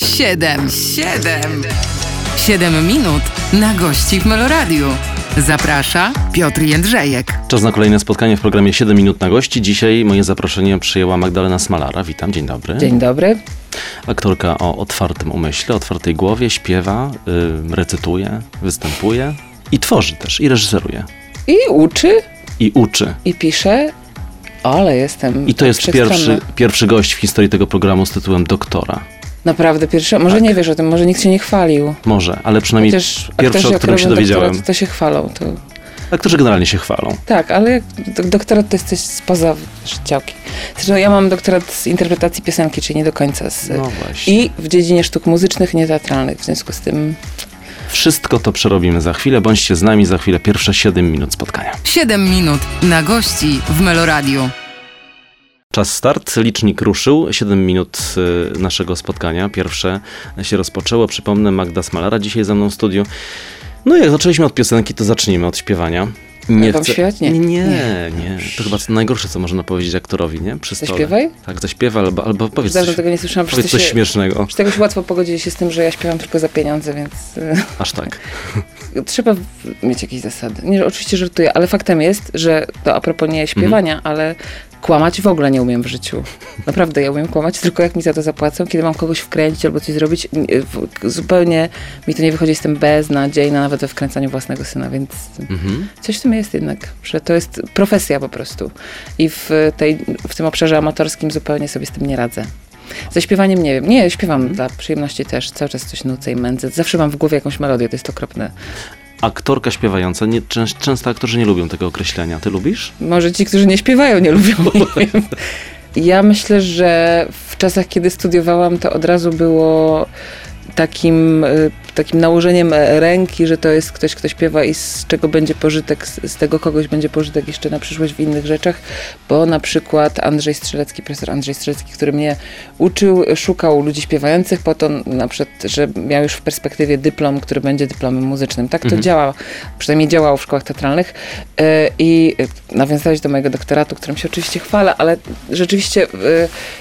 Siedem, siedem, siedem minut na gości w Meloradiu. Zaprasza Piotr Jędrzejek. Czas na kolejne spotkanie w programie 7 minut na gości. Dzisiaj moje zaproszenie przyjęła Magdalena Smalara. Witam, dzień dobry. Dzień dobry. Aktorka o otwartym umyśle, otwartej głowie, śpiewa, yy, recytuje, występuje i tworzy też, i reżyseruje. I uczy, I uczy. i pisze, ale jestem I to tak jest wszechstronna. pierwszy, pierwszy gość w historii tego programu z tytułem doktora. Naprawdę pierwszy, może Tak. nie wiesz o tym, może nikt się nie chwalił. Może, ale przynajmniej Chociaż pierwszy, aktorzy, o którym się dowiedziałem. To się chwalą. To... Aktorzy generalnie się chwalą. Tak, ale jak doktorat to jest coś spoza działki. Zresztą ja mam doktorat z interpretacji piosenki, czyli nie do końca z... No właśnie. I w dziedzinie sztuk muzycznych, nie teatralnych. W związku z tym Wszystko to przerobimy za chwilę. Bądźcie z nami za chwilę. Pierwsze 7 minut spotkania. Siedem minut na gości w Meloradiu. Czas start, licznik ruszył, 7 minut y, naszego spotkania. Pierwsze się rozpoczęło. Przypomnę, Magda Smalara dzisiaj ze mną w studiu. No jak zaczęliśmy od piosenki, to zacznijmy od śpiewania. Ja mam śpiewać? Nie. Nie, nie, Nie. nie. To chyba co najgorsze, co można powiedzieć aktorowi, nie? Przy stole. Zaśpiewaj? Tak, zaśpiewaj albo, albo powiedz dawno coś, tego nie słyszałam. powiedz coś to się, śmiesznego. że jakoś łatwo pogodzić się z tym, że ja śpiewam tylko za pieniądze, więc... y, Aż tak. Trzeba mieć jakieś zasady. Nie, oczywiście żartuję, ale faktem jest, że to a propos nie śpiewania, Mhm. ale kłamać w ogóle nie umiem w życiu. Naprawdę, ja umiem kłamać, tylko jak mi za to zapłacą, kiedy mam kogoś wkręcić albo coś zrobić, zupełnie mi to nie wychodzi, jestem beznadziejna nawet we wkręcaniu własnego syna, więc Mhm. coś w tym jest jednak, że to jest profesja po prostu. I w, tej, w tym obszarze amatorskim zupełnie sobie z tym nie radzę. Ze śpiewaniem nie wiem. Nie, śpiewam Mhm. dla przyjemności też. Cały czas coś nucę i mędzę. Zawsze mam w głowie jakąś melodię, to jest okropne. Aktorka śpiewająca. Nie, częs- często aktorzy nie lubią tego określenia. Ty lubisz? Może ci, którzy nie śpiewają, nie lubią. Nie wiem. Ja myślę, że w czasach, kiedy studiowałam, to od razu było takim, y, takim nałożeniem ręki, że to jest ktoś, kto śpiewa i z czego będzie pożytek, z, tego kogoś będzie pożytek jeszcze na przyszłość w innych rzeczach, bo na przykład Andrzej Strzelecki, profesor Andrzej Strzelecki, który mnie uczył, szukał ludzi śpiewających po to na przykład, że miał już w perspektywie dyplom, który będzie dyplomem muzycznym. Tak to Mhm. działa, przynajmniej działało w szkołach teatralnych E, i e, nawiązałeś do mojego doktoratu, którym się oczywiście chwalę, ale rzeczywiście e,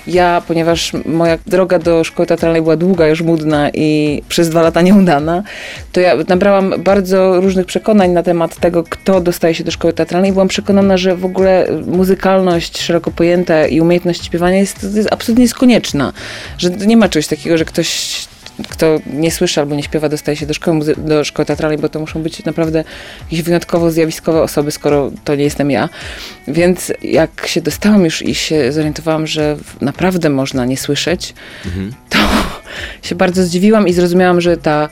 ja, ponieważ moja droga do szkoły teatralnej była długa, już mudna i przez dwa lata nieudana, to ja nabrałam bardzo różnych przekonań na temat tego, kto dostaje się do szkoły teatralnej byłam przekonana, że w ogóle muzykalność szeroko pojęta i umiejętność śpiewania jest, jest absolutnie jest konieczna, że nie ma czegoś takiego, że ktoś kto nie słyszy albo nie śpiewa, dostaje się do szkoły, do szkoły teatralnej, bo to muszą być naprawdę jakieś wyjątkowo zjawiskowe osoby, skoro to nie jestem ja. Więc jak się dostałam już i się zorientowałam, że naprawdę można nie słyszeć, Mhm. Się bardzo zdziwiłam i zrozumiałam, że ta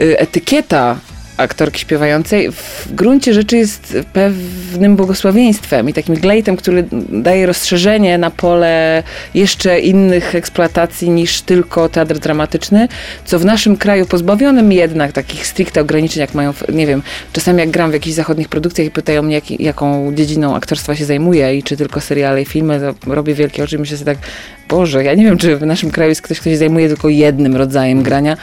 y, etykieta aktorki śpiewającej w gruncie rzeczy jest pewnym błogosławieństwem i takim glejtem, który daje rozszerzenie na pole jeszcze innych eksploatacji niż tylko teatr dramatyczny, co w naszym kraju pozbawionym jednak takich stricte ograniczeń, jak mają, nie wiem, czasami jak gram w jakichś zachodnich produkcjach i pytają mnie, jak, jaką dziedziną aktorstwa się zajmuję i czy tylko seriale i filmy, robię wielkie oczy i myślę sobie tak, Boże, ja nie wiem, czy w naszym kraju jest ktoś, kto się zajmuje tylko jednym rodzajem grania.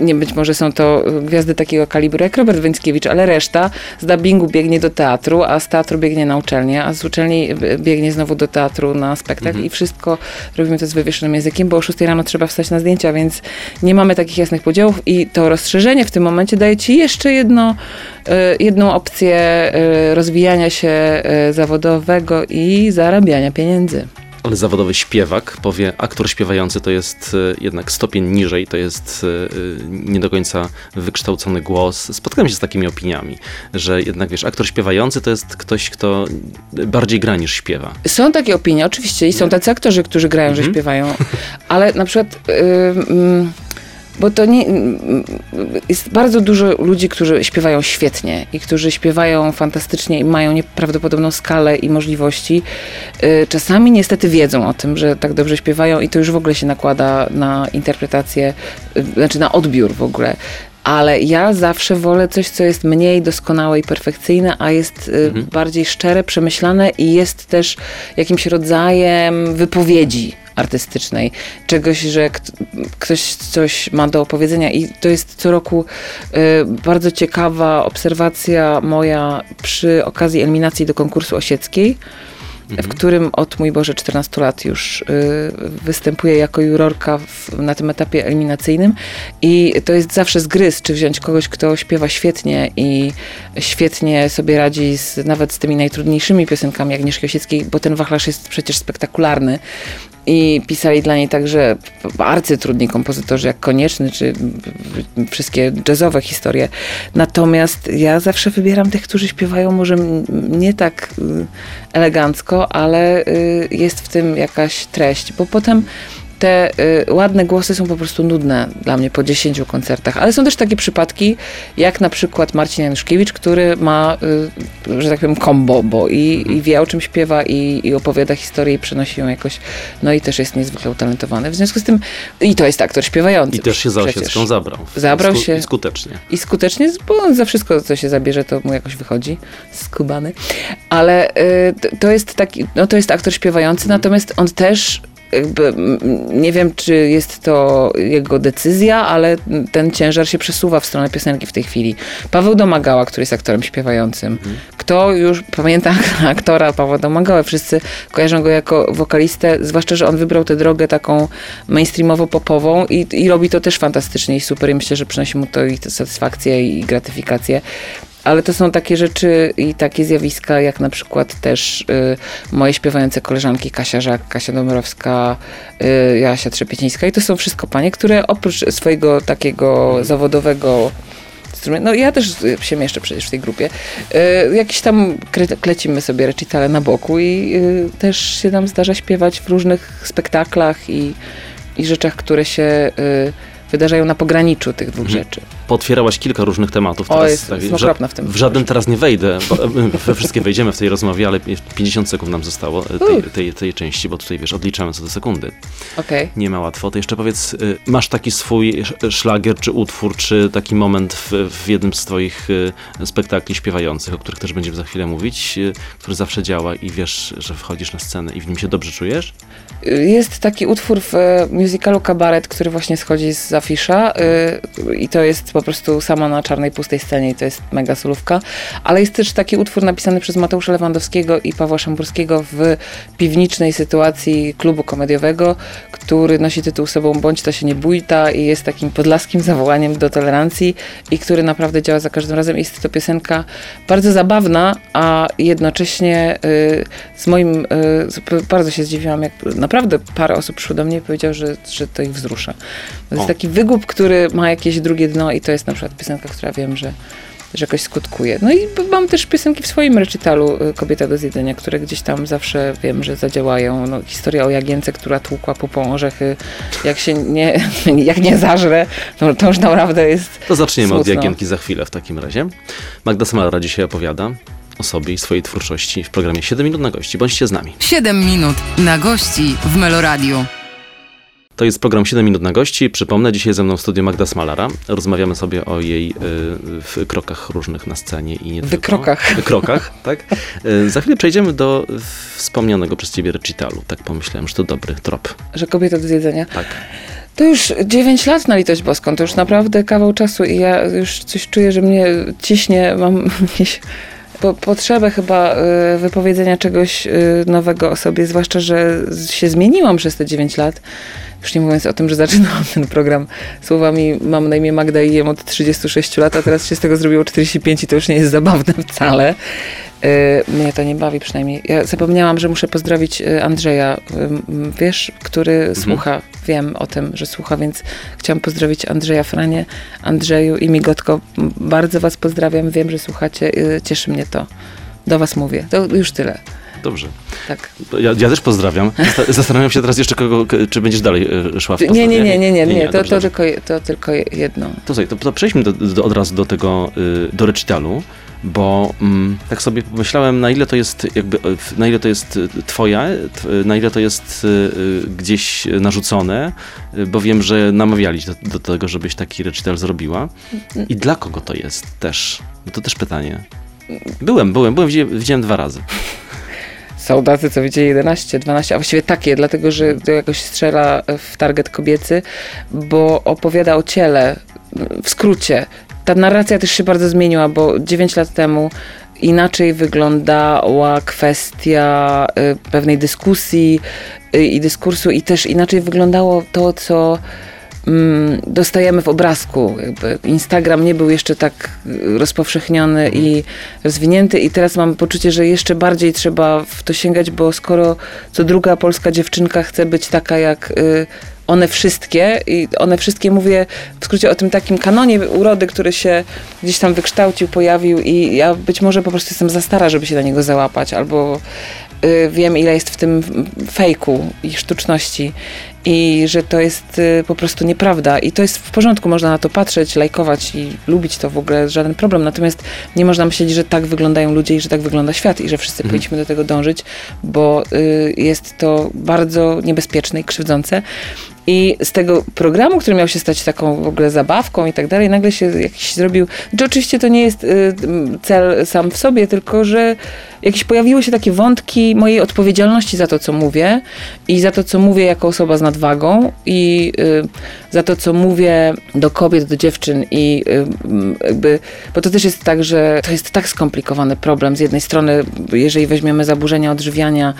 Nie, być może są to gwiazdy takiego kalibru jak Robert Węckiewicz, ale reszta z dubbingu biegnie do teatru, a z teatru biegnie na uczelnię, a z uczelni b- biegnie znowu do teatru na spektakl i wszystko robimy to z wywieszonym językiem, bo o 6 rano trzeba wstać na zdjęcia, więc nie mamy takich jasnych podziałów i to rozszerzenie w tym momencie daje ci jeszcze jedno, e, jedną opcję e, rozwijania się e, zawodowego i zarabiania pieniędzy. Ale zawodowy śpiewak powie, aktor śpiewający to jest y, jednak stopień niżej, to jest y, y, nie do końca wykształcony głos. Spotkałem się z takimi opiniami, że jednak wiesz, aktor śpiewający to jest ktoś, kto bardziej gra niż śpiewa. Są takie opinie, oczywiście, i są tacy aktorzy, którzy grają, że Mhm. śpiewają, ale na przykład. ym, bo to nie. Jest bardzo dużo ludzi, którzy śpiewają świetnie i którzy śpiewają fantastycznie i mają nieprawdopodobną skalę i możliwości. Y, Czasami niestety wiedzą o tym, że tak dobrze śpiewają i to już w ogóle się nakłada na interpretację, y, znaczy na odbiór w ogóle. Ale ja zawsze wolę coś, co jest mniej doskonałe i perfekcyjne, a jest y, Mhm. bardziej szczere, przemyślane i jest też jakimś rodzajem wypowiedzi artystycznej. Czegoś, że kt- ktoś coś ma do opowiedzenia i to jest co roku y, bardzo ciekawa obserwacja moja przy okazji eliminacji do konkursu osieckiej w którym od, mój Boże, 14 lat już y, występuję jako jurorka w, na tym etapie eliminacyjnym. I to jest zawsze zgryz, czy wziąć kogoś, kto śpiewa świetnie i świetnie sobie radzi z, nawet z tymi najtrudniejszymi piosenkami Agnieszki Osieckiej, bo ten wachlarz jest przecież spektakularny i pisali dla niej także arcytrudni kompozytorzy jak Konieczny, czy wszystkie jazzowe historie. Natomiast ja zawsze wybieram tych, którzy śpiewają może nie tak y, elegancko, ale y, jest w tym jakaś treść, bo potem te y, ładne głosy są po prostu nudne dla mnie po 10 koncertach. Ale są też takie przypadki, jak na przykład Marcin Januszkiewicz, który ma, y, że tak powiem, kombo, bo i, i wie o czym śpiewa i, i, opowiada historię i przenosi ją jakoś, no i też jest niezwykle utalentowany. W związku z tym, i to jest aktor śpiewający. I też się za Osiecką zabrał. Zabrał Sku się. I skutecznie. I skutecznie, bo za wszystko, co się zabierze, to mu jakoś wychodzi. Skubany. Ale y, to jest taki, no to jest aktor śpiewający, mm. natomiast on też jakby, nie wiem, czy jest to jego decyzja, ale ten ciężar się przesuwa w stronę piosenki w tej chwili. Paweł Domagała, który jest aktorem śpiewającym. Mhm. Kto już pamięta aktora Pawła Domagała? Wszyscy kojarzą go jako wokalistę, zwłaszcza, że on wybrał tę drogę taką mainstreamowo-popową i, i robi to też fantastycznie i super i myślę, że przynosi mu to i satysfakcję i gratyfikację ale to są takie rzeczy i takie zjawiska, jak na przykład też y, moje śpiewające koleżanki Kasia Żak, Kasia Dąbrowska, y, Jasia Trzepiecińska i to są wszystko panie, które oprócz swojego takiego zawodowego no ja też się mieszczę przecież w tej grupie. Y, jakieś tam klecimy sobie recitale na boku i y, też się nam zdarza śpiewać w różnych spektaklach i, i rzeczach, które się y, wydarzają na pograniczu tych dwóch mhm. rzeczy. Potwierałaś kilka różnych tematów. Teraz, o, jest, tak, jest w, w tym. W żaden teraz nie wejdę, bo we wszystkie wejdziemy w tej rozmowie, ale 50 sekund nam zostało e, tej, tej, tej części, bo tutaj wiesz, odliczamy co do sekundy. Okay. Nie ma łatwo. To jeszcze powiedz, y, masz taki swój szlagier, czy utwór, czy taki moment w, w jednym z twoich y, spektakli śpiewających, o których też będziemy za chwilę mówić, y, który zawsze działa i wiesz, że wchodzisz na scenę i w nim się dobrze czujesz? Jest taki utwór w musicalu Kabaret, który właśnie schodzi z afisza i to jest po prostu sama na czarnej, pustej scenie i to jest mega solówka. Ale jest też taki utwór napisany przez Mateusza Lewandowskiego i Pawła Szamburskiego w piwnicznej sytuacji klubu komediowego, który nosi tytuł sobą Bądź to się nie bójta i jest takim podlaskim zawołaniem do tolerancji i który naprawdę działa za każdym razem. Jest to piosenka bardzo zabawna, a jednocześnie y, z moim, y, bardzo się zdziwiłam, jak naprawdę parę osób przyszło do mnie i powiedział, że, że to ich wzrusza. To jest o. taki wygłup, który ma jakieś drugie dno i to jest na przykład piosenka, która wiem, że że jakoś skutkuje. No i mam też piosenki w swoim recitalu y, Kobieta do zjedzenia, które gdzieś tam zawsze wiem, że zadziałają. No, historia o Jagience, która tłukła pupą orzechy, jak się nie, jak nie zażre, no, to już naprawdę jest To zaczniemy smutno. od Jagienki za chwilę w takim razie. Magda Samara dzisiaj opowiada o sobie i swojej twórczości w programie 7 minut na gości. Bądźcie z nami. 7 minut na gości w Meloradiu. To jest program 7 minut na gości. Przypomnę, dzisiaj ze mną w studiu Magda Smalara. Rozmawiamy sobie o jej y, krokach różnych na scenie i nie Wykrokach. tylko. Wykrokach, tak. Y, za chwilę przejdziemy do wspomnianego przez ciebie recitalu. Tak pomyślałem, że to dobry trop. Że kobieta do zjedzenia? Tak. To już 9 lat na litość boską, to już naprawdę kawał czasu i ja już coś czuję, że mnie ciśnie, mam jakieś po, potrzebę chyba y, wypowiedzenia czegoś y, nowego o sobie, zwłaszcza, że się zmieniłam przez te 9 lat. Już nie mówiąc o tym, że zaczynałam ten program słowami mam na imię Magda i jem od 36 lat, a teraz się z tego zrobiło 45 i to już nie jest zabawne wcale. Yy, mnie to nie bawi przynajmniej. Ja zapomniałam, że muszę pozdrowić y, Andrzeja, wiesz, który mhm. słucha. Wiem o tym, że słucha, więc chciałam pozdrowić Andrzeja Franie, Andrzeju i Migotko. Bardzo was pozdrawiam, wiem, że słuchacie. Yy, cieszy mnie to. Do was mówię. To już tyle. Dobrze. Tak. Ja, ja, też pozdrawiam. Zastanawiam się teraz jeszcze, kogo, czy będziesz dalej e, szła w nie, nie, nie, nie, nie, nie, to, to, tylko, to tylko jedno. To, to, to przejdźmy do, do, od razu do tego, y, do recitalu, bo mm, tak sobie pomyślałem, na ile to jest jakby, na ile to jest twoja, na ile to jest y, gdzieś narzucone, bo wiem, że namawiali do, do tego, żebyś taki recital zrobiła. I dla kogo to jest też? No to też pytanie. Byłem, byłem, byłem, widziałem dwa razy. Są tacy, co widzieli 11, 12, a właściwie takie, dlatego że to jakoś strzela w target kobiecy, bo opowiada o ciele w skrócie ta narracja też się bardzo zmieniła, bo 9 lat temu inaczej wyglądała kwestia y, pewnej dyskusji y, i dyskursu i też inaczej wyglądało to, co mm, dostajemy w obrazku. Jakby Instagram nie był jeszcze tak rozpowszechniony i rozwinięty i teraz mam poczucie, że jeszcze bardziej trzeba w to sięgać, bo skoro co druga polska dziewczynka chce być taka jak y, one wszystkie i one wszystkie mówię w skrócie o tym takim kanonie urody, który się gdzieś tam wykształcił, pojawił i ja być może po prostu jestem za stara, żeby się na niego załapać albo y, wiem ile jest w tym fejku i sztuczności i że to jest y, po prostu nieprawda i to jest w porządku, można na to patrzeć, lajkować i lubić to w ogóle, żaden problem, natomiast nie można myśleć, że tak wyglądają ludzie i że tak wygląda świat i że wszyscy Mhm. powinniśmy do tego dążyć, bo y, jest to bardzo niebezpieczne i krzywdzące. I z tego programu, który miał się stać taką w ogóle zabawką i tak dalej, nagle się jakiś zrobił. Znaczy, oczywiście to nie jest y, cel sam w sobie, tylko że jakieś pojawiły się takie wątki mojej odpowiedzialności za to, co mówię i za to, co mówię jako osoba z nadwagą i y, za to, co mówię do kobiet, do dziewczyn i y, jakby, bo to też jest tak, że to jest tak skomplikowany problem. Z jednej strony, jeżeli weźmiemy zaburzenia odżywiania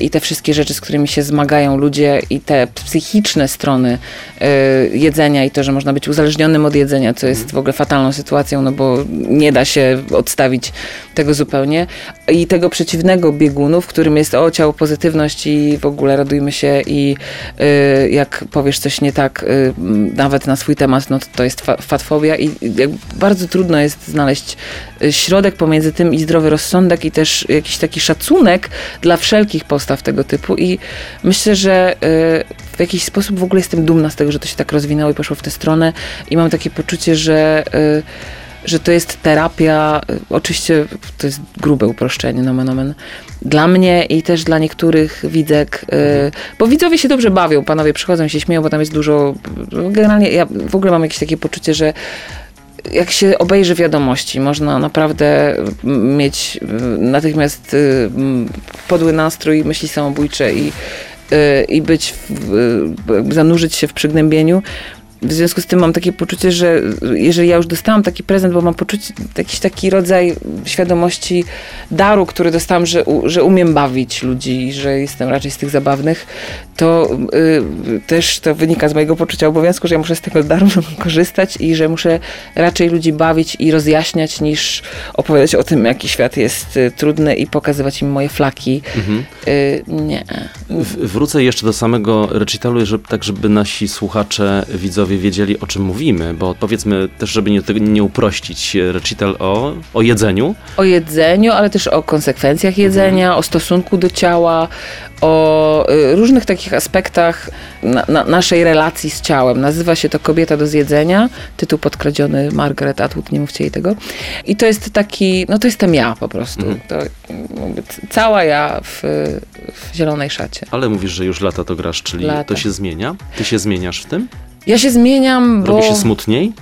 i te wszystkie rzeczy, z którymi się zmagają ludzie i te psychiczne strony y, jedzenia i to, że można być uzależnionym od jedzenia, co jest w ogóle fatalną sytuacją, no bo nie da się odstawić tego zupełnie. I tego przeciwnego biegunu, w którym jest o ciało pozytywność i w ogóle radujmy się i y, jak powiesz coś nie tak, y, nawet na swój temat, no to, to jest fa fatfobia i bardzo trudno jest znaleźć środek pomiędzy tym i zdrowy rozsądek i też jakiś taki szacunek dla wszelkich postaw tego typu i myślę, że w jakiś sposób w ogóle jestem dumna z tego, że to się tak rozwinęło i poszło w tę stronę. I mam takie poczucie, że y, że to jest terapia, y, oczywiście to jest grube uproszczenie, nomen omen, dla mnie i też dla niektórych widzek, y, bo widzowie się dobrze bawią, panowie przychodzą się śmieją, bo tam jest dużo, generalnie ja w ogóle mam jakieś takie poczucie, że jak się obejrzy wiadomości, można naprawdę mieć natychmiast podły nastrój, myśli samobójcze i, i być, w, y, zanurzyć się w przygnębieniu. W związku z tym mam takie poczucie, że jeżeli ja już dostałam taki prezent, bo mam poczucie, jakiś taki rodzaj świadomości daru, który dostałam, że, że umiem bawić ludzi że jestem raczej z tych zabawnych, to y, też to wynika z mojego poczucia obowiązku, że ja muszę z tego daru korzystać i że muszę raczej ludzi bawić i rozjaśniać, niż opowiadać o tym, jaki świat jest y, trudny i pokazywać im moje flaki. Mhm. Y, nie. W- Wrócę jeszcze do samego recitalu, żeby, tak żeby nasi słuchacze, widzowie wiedzieli o czym mówimy, bo powiedzmy też, żeby nie, nie uprościć, recital o, o jedzeniu. o jedzeniu, ale też o konsekwencjach jedzenia, o stosunku do ciała, o y, różnych takich aspektach na, na, naszej relacji z ciałem. Nazywa się to Kobieta do zjedzenia, tytuł podkradziony Margaret Atwood, nie mówcie jej tego. I to jest taki, no to jestem ja po prostu. Mhm. To, cała ja w, w zielonej szacie. Ale mówisz, że już lata to grasz, czyli Lata. to się zmienia? Ty się zmieniasz w tym? Ja się zmieniam, bo... Robi się smutniej?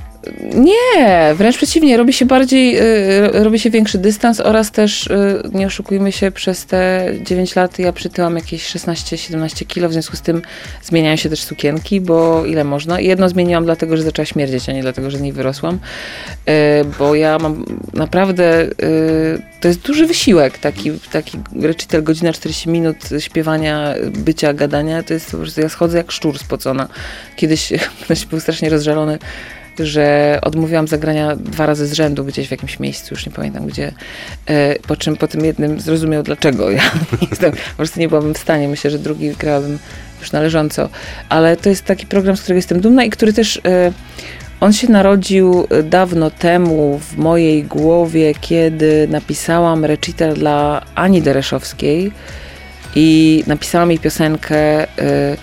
Nie, wręcz przeciwnie, robi się bardziej, y, robi się większy dystans oraz też, y, nie oszukujmy się, przez te 9 lat ja przytyłam jakieś 16-17 kilo, w związku z tym zmieniają się też sukienki, bo ile można. Jedno zmieniłam dlatego, że zaczęła śmierdzieć, a nie dlatego, że z niej wyrosłam, y, bo ja mam naprawdę, y, to jest duży wysiłek, taki, taki recital, godzina 40 minut śpiewania, bycia, gadania, to jest po prostu, ja schodzę jak szczur spocona. Kiedyś ktoś był strasznie rozżalony, że odmówiłam zagrania dwa razy z rzędu gdzieś w jakimś miejscu, już nie pamiętam gdzie, e, po czym po tym jednym zrozumiał dlaczego. Ja jestem, po prostu nie byłabym w stanie, myślę, że drugi grałabym już należąco, ale to jest taki program, z którego jestem dumna i który też, e, on się narodził dawno temu w mojej głowie, kiedy napisałam recital dla Ani Dereszowskiej i napisałam jej piosenkę e,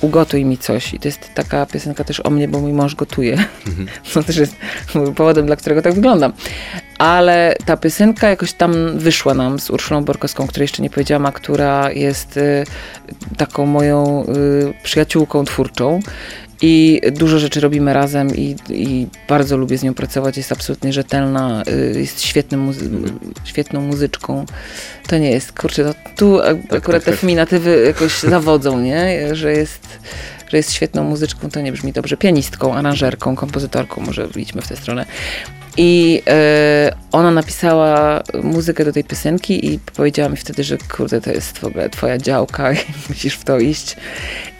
Ugotuj mi coś. I to jest taka piosenka też o mnie, bo mój mąż gotuje. Co też jest powodem, dla którego tak wyglądam. Ale ta piosenka jakoś tam wyszła nam z Urszulą Borkowską, której jeszcze nie powiedziałam, a która jest y, taką moją y, przyjaciółką twórczą. I dużo rzeczy robimy razem i, i bardzo lubię z nią pracować. Jest absolutnie rzetelna, y, jest świetnym muzy- świetną muzyczką. To nie jest, kurczę, no, tu a- akurat tak, te tak. feminatywy jakoś zawodzą, nie? Że jest że jest świetną muzyczką, to nie brzmi dobrze, pianistką, aranżerką, kompozytorką, może idźmy w tę stronę. I e, ona napisała muzykę do tej piosenki i powiedziała mi wtedy, że kurde, to jest w ogóle twoja działka i musisz w to iść.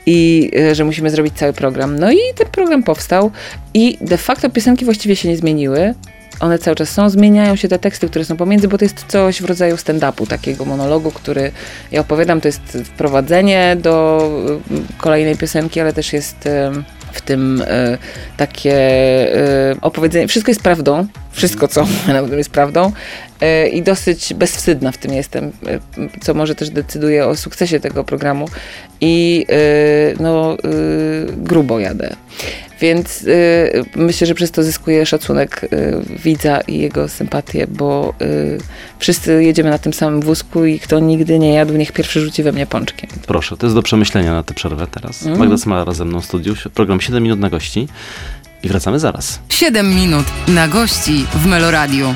I e, że musimy zrobić cały program. No i ten program powstał i de facto piosenki właściwie się nie zmieniły. One cały czas są, zmieniają się te teksty, które są pomiędzy, bo to jest coś w rodzaju stand-upu, takiego monologu, który ja opowiadam. To jest wprowadzenie do y, kolejnej piosenki, ale też jest y, w tym y, takie y, opowiedzenie. Wszystko jest prawdą, wszystko co jest prawdą i dosyć bezwstydna w tym jestem, y, co może też decyduje o sukcesie tego programu i y, no grubo jadę. Więc y, myślę, że przez to zyskuje szacunek y, widza i jego sympatię, bo y, wszyscy jedziemy na tym samym wózku i kto nigdy nie jadł, niech pierwszy rzuci we mnie pączkiem. Proszę, to jest do przemyślenia na tę przerwę teraz. Mm. Magda Smalara ze mną w studiu, program 7 minut na gości i wracamy zaraz. 7 minut na gości w Meloradiu.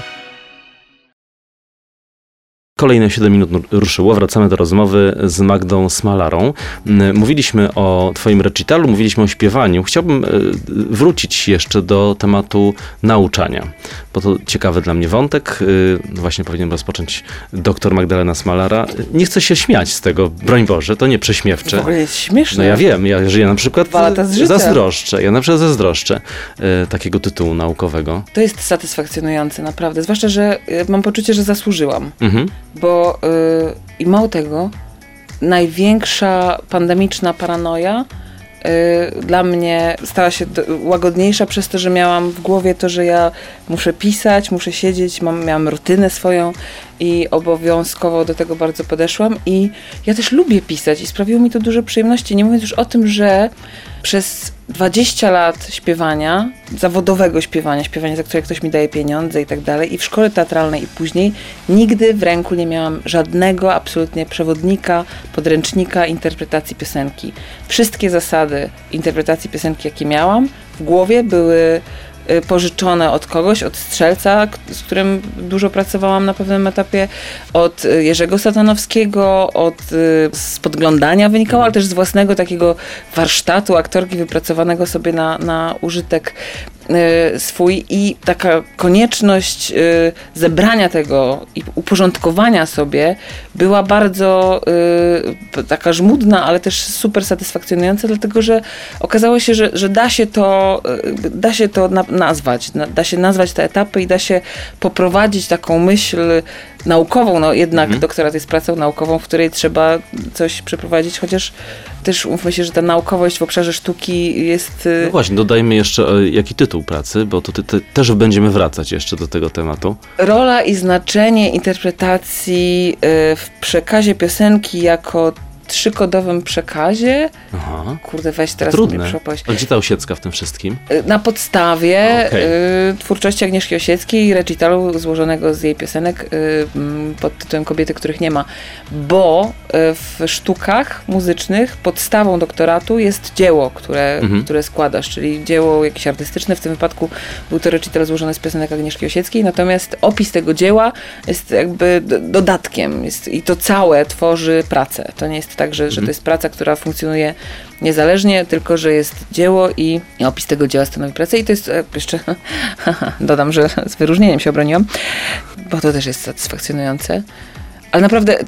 Kolejne 7 minut ruszyło, wracamy do rozmowy z Magdą Smalarą. Mm, Mówiliśmy o twoim recitalu, mówiliśmy o śpiewaniu. Chciałbym e, wrócić jeszcze do tematu nauczania, bo to ciekawy dla mnie wątek. E, Właśnie powinien rozpocząć doktor Magdalena Smalara. Nie chcę się śmiać z tego, broń Boże, to nie prześmiewcze. W ogóle jest śmieszne. No ja wiem, ja żyję na przykład Dwa lata z życia. zazdroszczę, ja na przykład zazdroszczę e, takiego tytułu naukowego. To jest satysfakcjonujące, naprawdę. Zwłaszcza, że mam poczucie, że zasłużyłam. Mhm. Bo y, i mało tego, największa pandemiczna paranoja y, dla mnie stała się łagodniejsza przez to, że miałam w głowie to, że ja muszę pisać, muszę siedzieć, mam, miałam rutynę swoją i obowiązkowo do tego bardzo podeszłam. I ja też lubię pisać i sprawiło mi to dużo przyjemności. Nie mówiąc już o tym, że przez 20 lat śpiewania, zawodowego śpiewania, śpiewania, za które ktoś mi daje pieniądze i tak dalej, i w szkole teatralnej i później, nigdy w ręku nie miałam żadnego absolutnie przewodnika, podręcznika interpretacji piosenki. Wszystkie zasady interpretacji piosenki, jakie miałam w głowie, były pożyczone od kogoś, od strzelca, z którym dużo pracowałam na pewnym etapie, od y, Jerzego Satanowskiego, od y, z podglądania wynikało, ale też z własnego takiego warsztatu aktorki wypracowanego sobie na, na użytek y, swój i taka konieczność y, zebrania tego i uporządkowania sobie była bardzo p- taka żmudna, ale też super satysfakcjonująca, dlatego że okazało się, że, że da się to, da się to na, nazwać, na, da się nazwać te etapy i da się poprowadzić taką myśl naukową, no jednak Mhm. doktorat jest pracą naukową, w której trzeba coś przeprowadzić, chociaż też umówmy się, że ta naukowość w obszarze sztuki jest... y, No właśnie, dodajmy jeszcze e, jaki tytuł pracy, bo to ty, ty, też będziemy wracać jeszcze do tego tematu. rola i znaczenie interpretacji y, w przekazie piosenki jako trzykodowym przekazie. Aha. Kurde, weź teraz Trudne. mnie przepaść. A gdzie ta Osiecka w tym wszystkim? Y, Na podstawie Okej. y, twórczości Agnieszki Osieckiej i recitalu złożonego z jej piosenek y, mm, pod tytułem Kobiety, których nie ma. Bo y, w sztukach muzycznych podstawą doktoratu jest dzieło, które, Mhm. które składasz, czyli dzieło jakieś artystyczne. W tym wypadku był to recital złożony z piosenek Agnieszki Osieckiej, natomiast opis tego dzieła jest jakby dodatkiem jest, i to całe tworzy pracę. To nie jest tak, że, że Mhm. to jest praca, która funkcjonuje niezależnie, tylko że jest dzieło i, i opis tego dzieła stanowi pracę i to jest e, jeszcze, dodam, że z wyróżnieniem się obroniłam, bo to też jest satysfakcjonujące. Ale naprawdę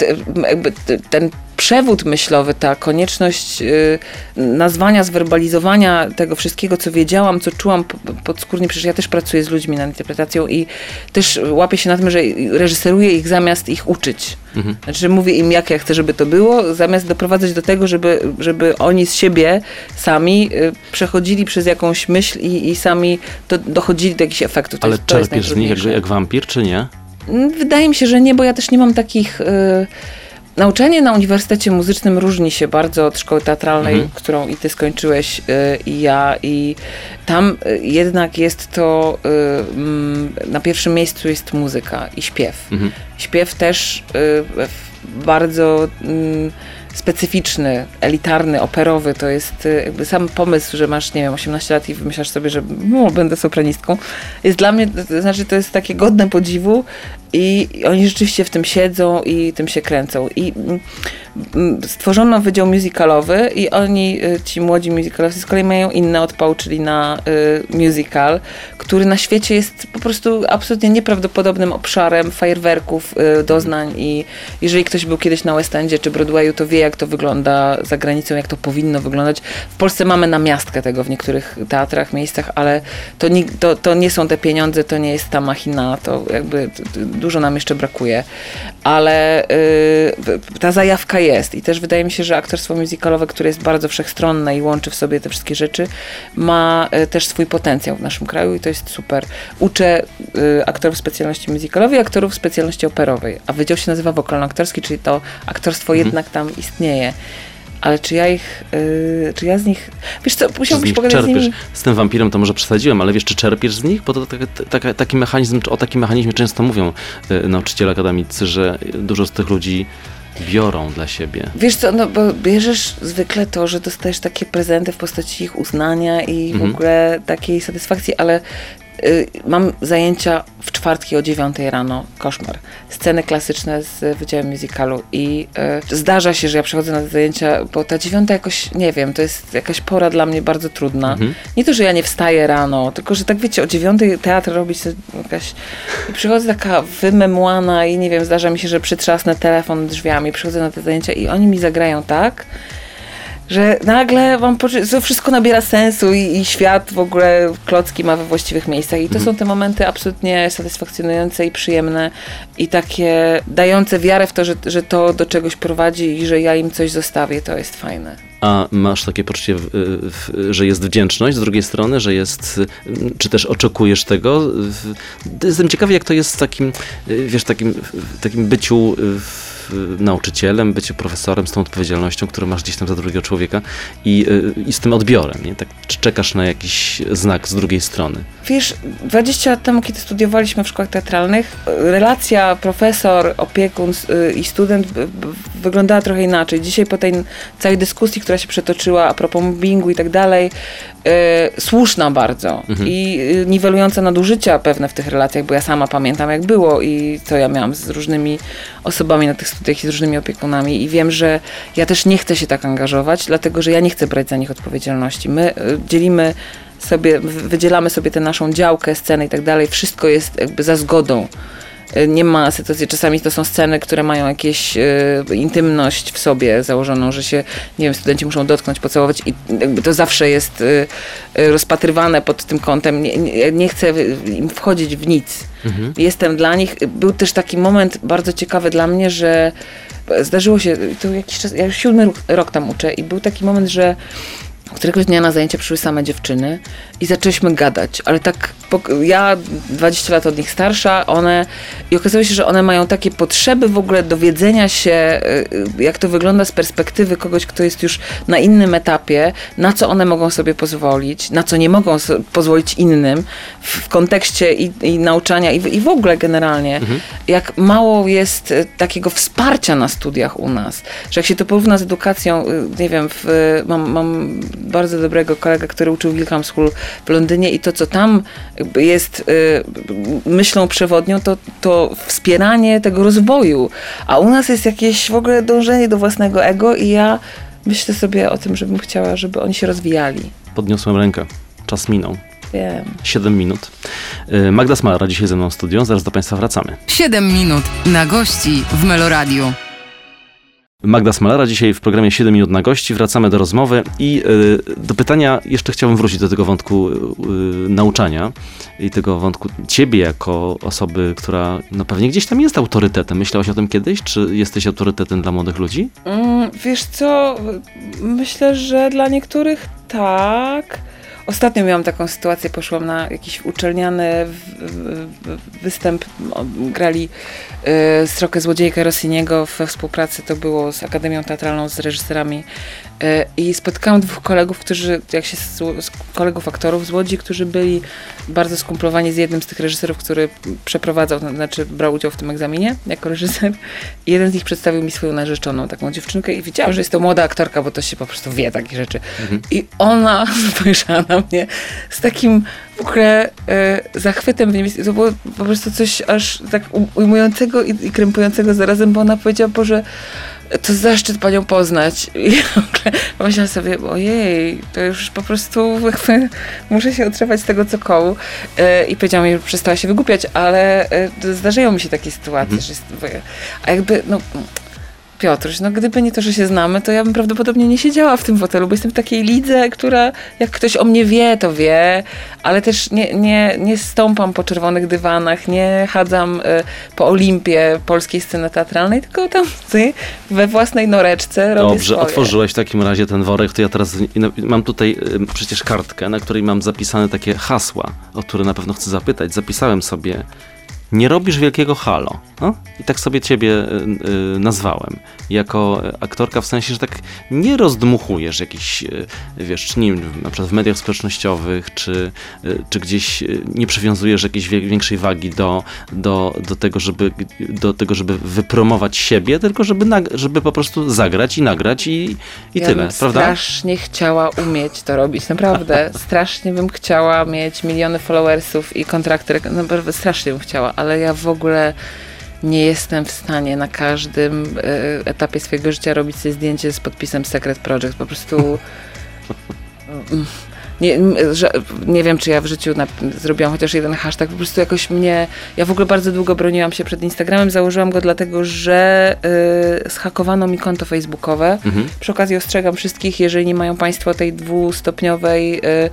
ten przewód myślowy, ta konieczność y, nazwania, zwerbalizowania tego wszystkiego, co wiedziałam, co czułam podskórnie, przecież ja też pracuję z ludźmi nad interpretacją i też łapię się na tym, że reżyseruję ich zamiast ich uczyć. Mhm. Znaczy mówię im, jak ja chcę, żeby to było, zamiast doprowadzać do tego, żeby, żeby oni z siebie sami y, przechodzili przez jakąś myśl i, i sami do, dochodzili do jakichś efektów. To Ale jest, czerpiesz z nich jak, jak wampir, czy nie? Mm, Wydaje mi się, że nie, bo ja też nie mam takich. Y, nauczanie na Uniwersytecie Muzycznym różni się bardzo od szkoły teatralnej, Mhm. którą i ty skończyłeś, y, i ja, i tam y, jednak jest to. Mm, na pierwszym miejscu jest muzyka i śpiew. Mhm. Śpiew też w- bardzo mm, specyficzny, elitarny, operowy. To jest y, jakby sam pomysł, że masz, nie wiem, 18 lat i wymyślasz sobie, że no, będę sopranistką. Jest dla mnie, to znaczy to jest takie godne podziwu i, oni rzeczywiście w tym siedzą i tym się kręcą. I mm, m, stworzono wydział musicalowy i oni, y, ci młodzi musicalowcy z kolei mają inny odpał, czyli na y, musical, który na świecie jest po prostu absolutnie nieprawdopodobnym obszarem fajerwerków, y, doznań i jeżeli ktoś był kiedyś na West Endzie czy Broadwayu, to wie jak to wygląda za granicą, jak to powinno wyglądać. W Polsce mamy namiastkę tego w niektórych teatrach, miejscach, ale to nie, to, to nie są te pieniądze, to nie jest ta machina, to jakby dużo nam jeszcze brakuje. Ale y, ta zajawka jest i też wydaje mi się, że aktorstwo musicalowe, które jest bardzo wszechstronne i łączy w sobie te wszystkie rzeczy, ma y, też swój potencjał w naszym kraju i to jest super. Uczę y, aktorów specjalności musicalowej i aktorów specjalności operowej, a wydział się nazywa wokalno-aktorski, czyli to aktorstwo jednak tam istnieje. Ale czy ja ich, y, czy ja z nich, wiesz co, musiałbyś pogadać z nimi. Z tym wampirem to może przesadziłem, ale wiesz, czy czerpiesz z nich? Bo to taki mechanizm, o takim mechanizmie często mówią y, nauczyciele akademicy, że dużo z tych ludzi biorą dla siebie. Wiesz co, no bo bierzesz zwykle to, że dostajesz takie prezenty w postaci ich uznania i w Mhm. ogóle takiej satysfakcji, ale mam zajęcia w czwartki o 9 rano, koszmar. Sceny klasyczne z Wydziałem Musicalu i y, zdarza się, że ja przychodzę na te zajęcia, bo ta dziewiąta jakoś, nie wiem, to jest jakaś pora dla mnie bardzo trudna. Mhm. Nie to, że ja nie wstaję rano, tylko, że tak wiecie, o dziewiątej teatr robić jakaś... I przychodzę taka wymemłana i nie wiem, zdarza mi się, że przytrzasnę telefon drzwiami, przychodzę na te zajęcia i oni mi zagrają tak, że nagle poczucie, że wszystko nabiera sensu i, i świat w ogóle klocki ma we właściwych miejscach. I to są te momenty absolutnie satysfakcjonujące i przyjemne i takie dające wiarę w to, że, że to do czegoś prowadzi i że ja im coś zostawię, to jest fajne. A masz takie poczucie, w- w- że jest wdzięczność z drugiej strony, że jest, czy też oczekujesz tego? W- Jestem ciekawy, jak to jest z takim, wiesz, takim, w takim byciu w- nauczycielem, byciu profesorem, z tą odpowiedzialnością, którą masz gdzieś tam za drugiego człowieka i, y, i z tym odbiorem, nie? Tak, czekasz na jakiś znak z drugiej strony? Wiesz, 20 lat temu, kiedy studiowaliśmy w szkołach teatralnych, relacja profesor, opiekun y, i student wyglądała trochę inaczej. Dzisiaj po tej całej dyskusji, która się przetoczyła a propos mobbingu i tak dalej, y, słuszna bardzo i y, niwelująca nadużycia pewne w tych relacjach, bo ja sama pamiętam jak było i co ja miałam z różnymi osobami na tych studiach i z różnymi opiekunami i wiem, że ja też nie chcę się tak angażować, dlatego że ja nie chcę brać za nich odpowiedzialności. My y, dzielimy sobie, wy- wydzielamy sobie tę naszą działkę, scenę i tak dalej, wszystko jest jakby za zgodą. Y, Nie ma sytuacji, czasami to są sceny, które mają jakieś y, intymność w sobie założoną, że się, nie wiem, studenci muszą dotknąć, pocałować i jakby to zawsze jest y, rozpatrywane pod tym kątem. Nie, nie, nie chcę im wchodzić w nic. Jestem dla nich. Był też taki moment bardzo ciekawy dla mnie, że zdarzyło się, to jakiś czas, ja już siódmy rok tam uczę i był taki moment, że Któregoś dnia na zajęcia przyszły same dziewczyny i zaczęliśmy gadać, ale tak, ja 20 lat od nich starsza, one, i okazało się, że one mają takie potrzeby w ogóle dowiedzenia się, y, jak to wygląda z perspektywy kogoś, kto jest już na innym etapie, na co one mogą sobie pozwolić, na co nie mogą so- pozwolić innym w, kontekście i, i nauczania i, w- i w ogóle generalnie, jak mało jest y, takiego wsparcia na studiach u nas, że jak się to porówna z edukacją, y, nie wiem, w, mam, mam bardzo dobrego kolegę, który uczył w Wilkham School w Londynie i to, co tam jest y, myślą przewodnią, to, to wspieranie tego rozwoju, a u nas jest jakieś w ogóle dążenie do własnego ego i ja myślę sobie o tym, żebym chciała, żeby oni się rozwijali. Podniosłem rękę. Czas minął. Wiem. 7 minut. Y, Magda Smalara dzisiaj ze mną w studio. Zaraz do Państwa wracamy. 7 minut na gości w Meloradiu. Magda Smalara dzisiaj w programie 7 minut na gości. Wracamy do rozmowy i y, do pytania, jeszcze chciałbym wrócić do tego wątku y, nauczania i tego wątku ciebie jako osoby, która no pewnie gdzieś tam jest autorytetem. Myślałaś o tym kiedyś? Czy jesteś autorytetem dla młodych ludzi? Mm, wiesz co, myślę, że dla niektórych tak. Ostatnio miałam taką sytuację, poszłam na jakiś uczelniany występ, grali y, Strokę Złodziejkę Rossiniego we współpracy, to było z Akademią Teatralną, z reżyserami i spotkałam dwóch kolegów, którzy, jak się z, z kolegów aktorów z Łodzi, którzy byli bardzo skumplowani z jednym z tych reżyserów, który przeprowadzał, to znaczy brał udział w tym egzaminie jako reżyser. I jeden z nich przedstawił mi swoją narzeczoną, taką dziewczynkę i widziałam, że jest to młoda aktorka, bo to się po prostu wie takie rzeczy. I ona spojrzała na mnie z takim w ogóle e, zachwytem. To było po prostu coś aż tak ujmującego i, i krępującego zarazem, bo ona powiedziała, Boże, to zaszczyt panią poznać. I pomyślałam sobie, ojej, to już po prostu muszę się otrzepać z tego co kołu. E, I powiedziałam jej, że przestała się wygłupiać, ale e, zdarzają mi się takie sytuacje, Mhm. że jest, a jakby, no Piotruś, no gdyby nie to, że się znamy, to ja bym prawdopodobnie nie siedziała w tym fotelu, bo jestem w takiej lidze, która jak ktoś o mnie wie, to wie, ale też nie, nie, nie stąpam po czerwonych dywanach, nie chadzam y, po Olimpie polskiej sceny teatralnej, tylko tam ty, we własnej noreczce robię Dobrze, swoje. otworzyłeś w takim razie ten worek, to ja teraz na- mam tutaj y, przecież kartkę, na której mam zapisane takie hasła, o które na pewno chcę zapytać. Zapisałem sobie nie robisz wielkiego halo. No? I tak sobie ciebie y, y, nazwałem. Jako aktorka w sensie, że tak nie rozdmuchujesz jakichś, y, wiesz, czy nie wiem, na przykład w mediach społecznościowych, czy, y, czy gdzieś nie przywiązujesz jakiejś większej wagi do, do, do, tego, żeby, do tego, żeby wypromować siebie, tylko żeby, nag- żeby po prostu zagrać i nagrać i, i ja tyle, prawda? strasznie chciała umieć to robić, naprawdę. strasznie bym chciała mieć miliony followersów i kontrakty, naprawdę strasznie bym chciała, ale ja w ogóle nie jestem w stanie na każdym e, etapie swojego życia robić sobie zdjęcie z podpisem Secret Project. Po prostu nie, że, nie wiem, czy ja w życiu na, zrobiłam chociaż jeden hashtag. Po prostu jakoś mnie. Ja w ogóle bardzo długo broniłam się przed Instagramem. Założyłam go dlatego, że y, schakowano mi konto facebookowe. Mhm. Przy okazji ostrzegam wszystkich, jeżeli nie mają Państwo tej dwustopniowej y,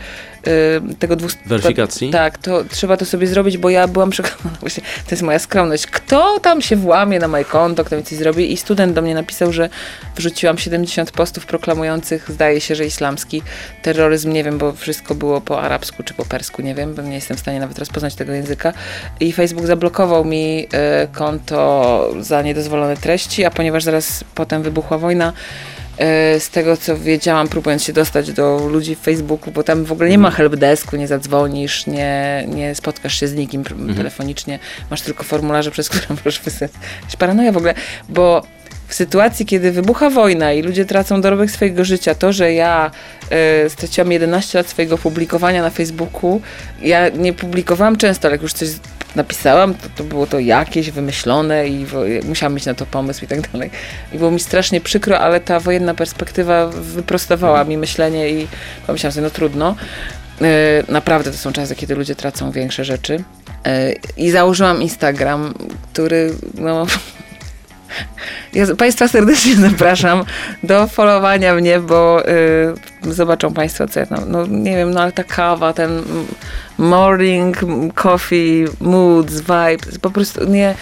tego dwust... Weryfikacji? Tak, to trzeba to sobie zrobić, bo ja byłam przekonana, właśnie, to jest moja skromność. Kto tam się włamie na moje konto, kto mi coś zrobi? I student do mnie napisał, że wrzuciłam 70 postów proklamujących, zdaje się, że islamski terroryzm, nie wiem, bo wszystko było po arabsku czy po persku, nie wiem, bo nie jestem w stanie nawet rozpoznać tego języka. I Facebook zablokował mi y, konto za niedozwolone treści, a ponieważ zaraz potem wybuchła wojna, y, z tego co wiedziałam, próbując się dostać do ludzi w Facebooku, bo tam w ogóle nie ma helpdesku, nie zadzwonisz, nie, nie spotkasz się z nikim pr- telefonicznie, masz tylko formularze, przez które możesz wysłać. Paranoja w ogóle, bo w sytuacji, kiedy wybucha wojna i ludzie tracą dorobek swojego życia, to, że ja y, straciłam 11 lat swojego publikowania na Facebooku, ja nie publikowałam często, ale jak już coś napisałam, to, to było to jakieś wymyślone i wo, musiałam mieć na to pomysł i tak dalej. I było mi strasznie przykro, ale ta wojenna perspektywa wyprostowała mi myślenie i pomyślałam sobie, no trudno. Y, naprawdę to są czasy, kiedy ludzie tracą większe rzeczy. Y, I założyłam Instagram, który no, ja Państwa serdecznie zapraszam do followowania mnie, bo y, zobaczą Państwo, co ja tam, no nie wiem, no ale ta kawa, ten morning coffee, moods, vibes, po prostu nie,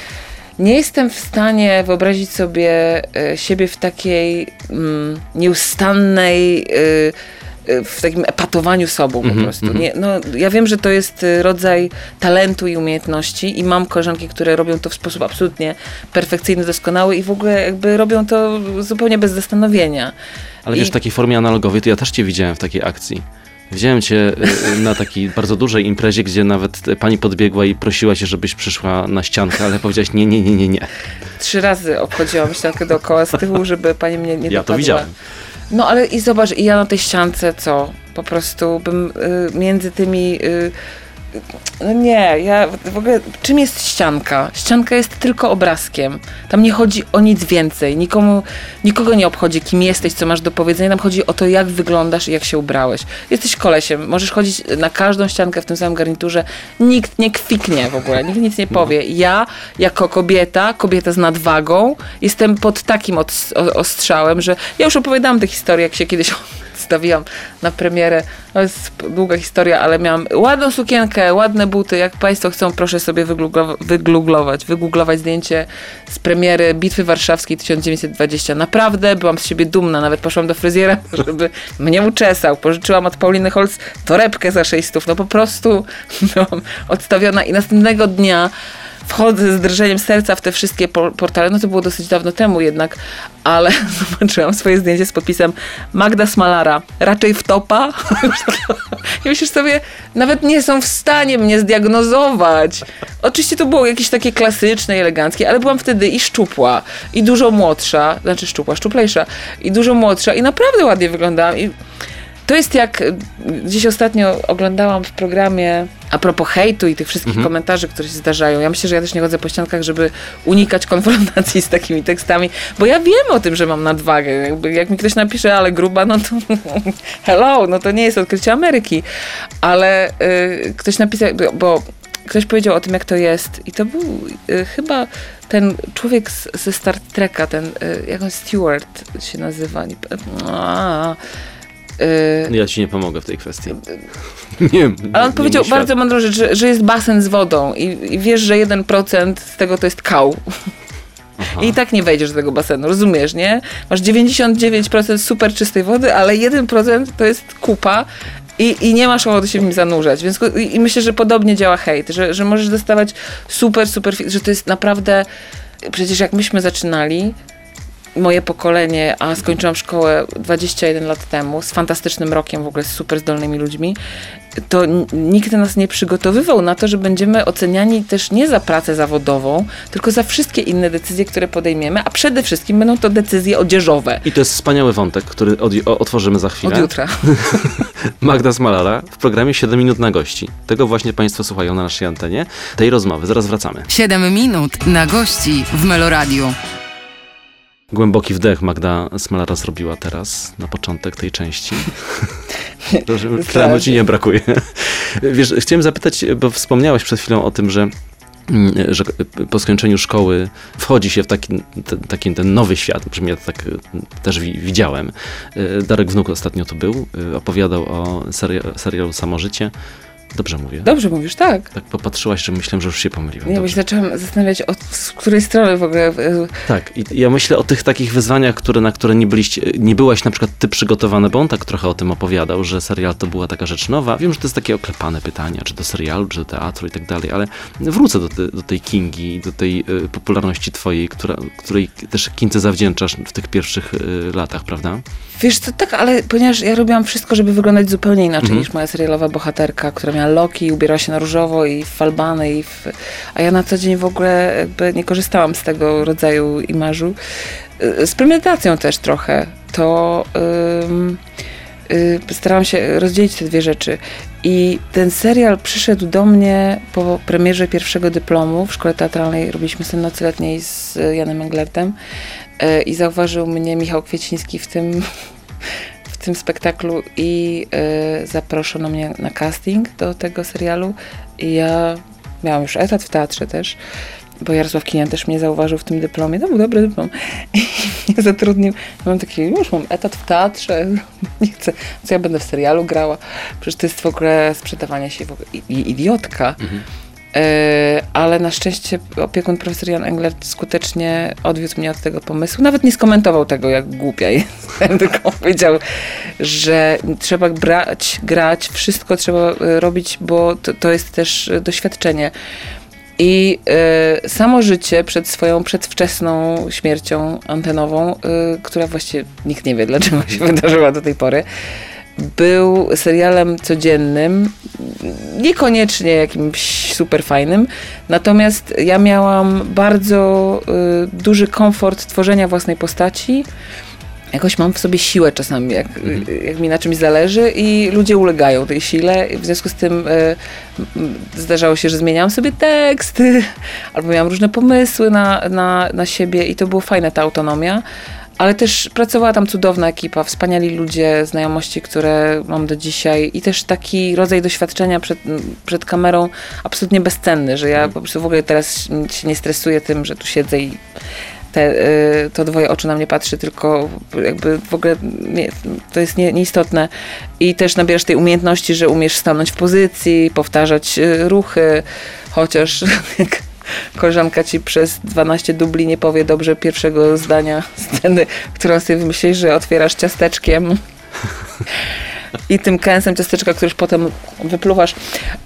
nie jestem w stanie wyobrazić sobie y, siebie w takiej mm, nieustannej y, y, w takim epatowaniu sobą po Mhm, prostu. mhm. Nie, no, ja wiem, że to jest y, rodzaj talentu i umiejętności i mam koleżanki, które robią to w sposób absolutnie perfekcyjny, doskonały i w ogóle jakby robią to zupełnie bez zastanowienia. Ale I- wiesz, w takiej formie analogowej, to ja też cię widziałem w takiej akcji. Widziałem cię y, y, na takiej bardzo dużej imprezie, gdzie nawet y, pani podbiegła i prosiła cię, żebyś przyszła na ściankę, ale powiedziałaś nie, nie, nie, nie, nie. Trzy razy obchodziłam ściankę dookoła z tyłu, żeby pani mnie nie Ja to widziałem. No ale i zobacz, i ja na tej ściance co? Po prostu bym y, między tymi. Y, no nie, ja w ogóle. Czym jest ścianka? Ścianka jest tylko obrazkiem. Tam nie chodzi o nic więcej. Nikomu, nikogo nie obchodzi, kim jesteś, co masz do powiedzenia. Tam chodzi o to, jak wyglądasz i jak się ubrałeś. Jesteś kolesiem, możesz chodzić na każdą ściankę w tym samym garniturze. Nikt nie kwiknie w ogóle, nikt nic nie powie. Ja, jako kobieta, kobieta z nadwagą, jestem pod takim ostrzałem, że ja już opowiadałam tę historię, jak się kiedyś stawiłam na premierę. To jest długa historia, ale miałam ładną sukienkę, ładne buty. Jak Państwo chcą, proszę sobie wygooglować, wygooglować, wygooglować zdjęcie z premiery Bitwy Warszawskiej 1920. Naprawdę byłam z siebie dumna. Nawet poszłam do fryzjera, żeby mnie uczesał. Pożyczyłam od Pauliny Holz torebkę za 600. No po prostu byłam odstawiona i następnego dnia wchodzę z drżeniem serca w te wszystkie por- portale. No to było dosyć dawno temu jednak, ale zobaczyłam swoje zdjęcie z podpisem Magda Smalara. Raczej w topa. I myślisz sobie, nawet nie są w stanie mnie zdiagnozować. Oczywiście to było jakieś takie klasyczne eleganckie, ale byłam wtedy i szczupła, i dużo młodsza, znaczy szczupła, szczuplejsza, i dużo młodsza, i naprawdę ładnie wyglądałam. I to jest jak, y, gdzieś ostatnio oglądałam w programie a propos hejtu i tych wszystkich Mhm. komentarzy, które się zdarzają, ja myślę, że ja też nie chodzę po ściankach, żeby unikać konfrontacji z takimi tekstami, bo ja wiem o tym, że mam nadwagę. Jakby, jak mi ktoś napisze, ale gruba, no to hello, no to nie jest odkrycie Ameryki. Ale y, ktoś napisał, bo- ktoś powiedział o tym, jak to jest i to był y, chyba ten człowiek z, ze Star Treka, ten, y, jak on, Stewart się nazywa. Nie, a, y, Ja ci nie pomogę w tej kwestii. Nie wiem. ale on nie powiedział bardzo mądrą rzecz, że, że jest basen z wodą i, i wiesz, że 1% z tego to jest kał. Aha. I tak nie wejdziesz do tego basenu, rozumiesz, nie? Masz 99% super czystej wody, ale 1% to jest kupa i, i nie masz ochoty się w nim zanurzać. Więc, i, I myślę, że podobnie działa hejt, że, że możesz dostawać super, super, że to jest naprawdę... Przecież jak myśmy zaczynali, moje pokolenie, a skończyłam szkołę 21 lat temu, z fantastycznym rokiem, w ogóle z super zdolnymi ludźmi, to nikt nas nie przygotowywał na to, że będziemy oceniani też nie za pracę zawodową, tylko za wszystkie inne decyzje, które podejmiemy, a przede wszystkim będą to decyzje odzieżowe. I to jest wspaniały wątek, który od, o, otworzymy za chwilę. Od jutra. Magda Smalara w programie 7 minut na gości. Tego właśnie Państwo słuchają na naszej antenie. Tej rozmowy. Zaraz wracamy. 7 minut na gości w Meloradiu. Głęboki wdech Magda Smalara zrobiła teraz, na początek tej części. Tlenu ci nie brakuje. Wiesz, chciałem zapytać, bo wspomniałeś przed chwilą o tym, że mm, że po skończeniu szkoły wchodzi się w taki, te, taki ten nowy świat, brzmi ja tak y, też wi, widziałem. Y, Darek Wnuk ostatnio tu był, y, opowiadał o seria, serialu Samożycie. Dobrze mówię? Dobrze mówisz, tak. Tak popatrzyłaś, że myślałem, że już się pomyliłem. Dobrze. się zaczęłam zastanawiać, od z której strony w ogóle. Tak, i ja myślę o tych takich wyzwaniach, które, na które nie byliście, nie byłaś na przykład ty przygotowany, bo on tak trochę o tym opowiadał, że serial to była taka rzecz nowa. Wiem, że to jest takie oklepane pytania, czy do serialu, czy do teatru i tak dalej, ale wrócę do, te, do tej Kingi, do tej y, popularności twojej, która, której też Kince zawdzięczasz w tych pierwszych y, latach, prawda? Wiesz co, tak, ale ponieważ ja robiłam wszystko, żeby wyglądać zupełnie inaczej Mhm. niż moja serialowa bohaterka, która miała loki, ubierała się na różowo i w falbany, i w... a ja na co dzień w ogóle jakby nie korzystałam z tego rodzaju imażu. Y, Z premedytacją też trochę. To y, starałam się rozdzielić te dwie rzeczy. I ten serial przyszedł do mnie po premierze pierwszego dyplomu w szkole teatralnej. Robiliśmy sen nocy z Janem Englertem y, i zauważył mnie Michał Kwieciński w tym tym spektaklu i y, zaproszono mnie na casting do tego serialu i ja miałam już etat w teatrze też, bo Jarosław Kinian też mnie zauważył w tym dyplomie. To był dobry dyplom. I mnie zatrudnił. Ja mam taki, już mam etat w teatrze, nie chcę, co ja będę w serialu grała. Przecież to jest w ogóle sprzedawanie się w ogóle, i, i idiotka. E, ale na szczęście opiekun profesor Jan Englert skutecznie odwiózł mnie od tego pomysłu. Nawet nie skomentował tego, jak głupia jestem, tylko powiedział, że trzeba brać, grać, wszystko trzeba e, robić, bo to, to jest też e, doświadczenie. I e, samo życie przed swoją przedwczesną śmiercią antenową, e, która właściwie nikt nie wie, dlaczego się wydarzyła do tej pory, był serialem codziennym, niekoniecznie jakimś super fajnym, natomiast ja miałam bardzo y, duży komfort tworzenia własnej postaci. Jakoś mam w sobie siłę czasami, jak, y, jak mi na czymś zależy i ludzie ulegają tej sile. W związku z tym y, zdarzało się, że zmieniałam sobie teksty, albo miałam różne pomysły na, na, na siebie i to było fajne, ta autonomia. Ale też pracowała tam cudowna ekipa, wspaniali ludzie, znajomości, które mam do dzisiaj i też taki rodzaj doświadczenia przed, przed kamerą absolutnie bezcenny, że ja po prostu w ogóle teraz się nie stresuję tym, że tu siedzę i te, y, to dwoje oczu na mnie patrzy, tylko jakby w ogóle nie, to jest nie, nieistotne. I też nabierasz tej umiejętności, że umiesz stanąć w pozycji, powtarzać y, ruchy, chociaż jak koleżanka ci przez 12 dubli nie powie dobrze pierwszego zdania sceny, którą sobie wymyślisz, że otwierasz ciasteczkiem i tym kęsem ciasteczka, który już potem wypluwasz.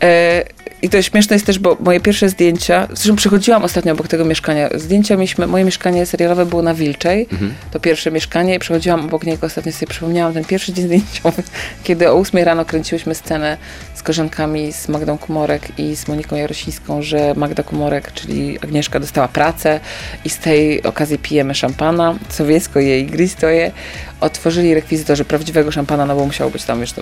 E, I to śmieszne jest też, bo moje pierwsze zdjęcia, zresztą przechodziłam ostatnio obok tego mieszkania. Zdjęcia mieliśmy, moje mieszkanie serialowe było na Wilczej, to pierwsze mieszkanie i przechodziłam obok niego, ostatnio sobie przypomniałam ten pierwszy dzień zdjęciowy, kiedy o 8 rano kręciłyśmy scenę z koleżankami, z Magdą Kumorek i z Moniką Jarosińską, że Magda Kumorek, czyli Agnieszka dostała pracę i z tej okazji pijemy szampana, sowiecko je i gristo je. Otworzyli rekwizytorzy prawdziwego szampana, no bo musiało być tam, wiesz, to...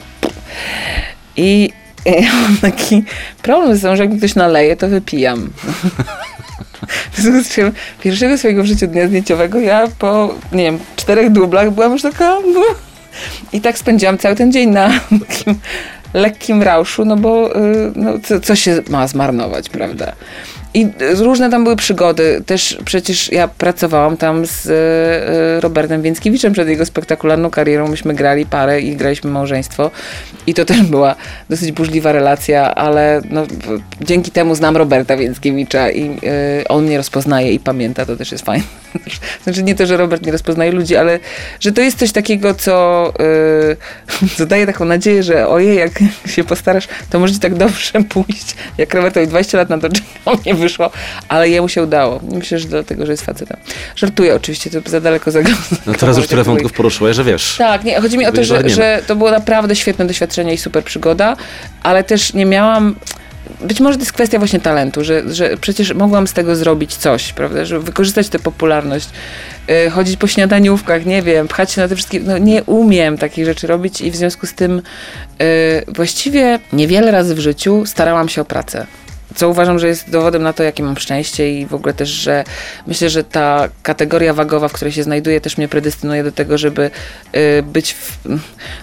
I ja mam taki problem z tym, że jak mi ktoś naleje, to wypijam. W związku z czym pierwszego swojego w życiu dnia zdjęciowego ja po, nie wiem, czterech dublach byłam już taka... No. I tak spędziłam cały ten dzień na takim lekkim rauszu, no bo y, no, co, co się ma zmarnować, prawda? I różne tam były przygody. Też przecież ja pracowałam tam z y, Robertem Więckiewiczem przed jego spektakularną karierą. Myśmy grali parę i graliśmy małżeństwo. I to też była dosyć burzliwa relacja, ale no, dzięki temu znam Roberta Więckiewicza i y, on mnie rozpoznaje i pamięta. To też jest fajne. Znaczy nie to, że Robert nie rozpoznaje ludzi, ale że to jest coś takiego, co, y, co daje taką nadzieję, że ojej, jak się postarasz, to może ci tak dobrze pójść. Jak Robertowi 20 lat na to nie wyszło, ale jemu się udało. Myślę, że dlatego, że jest facetem. Żartuję oczywiście, to za daleko za No teraz już tyle wątków poruszyłeś, że wiesz. tak, nie, chodzi mi o to, że, że to było naprawdę świetne doświadczenie i super przygoda, ale też nie miałam. Być może to jest kwestia właśnie talentu, że, że przecież mogłam z tego zrobić coś, prawda? Że wykorzystać tę popularność, yy, chodzić po śniadaniówkach, nie wiem, pchać się na te wszystkie. No nie umiem takich rzeczy robić i w związku z tym yy, właściwie niewiele razy w życiu starałam się o pracę. Co uważam, że jest dowodem na to, jakie mam szczęście i w ogóle też, że myślę, że ta kategoria wagowa, w której się znajduję, też mnie predestynuje do tego, żeby y, być w...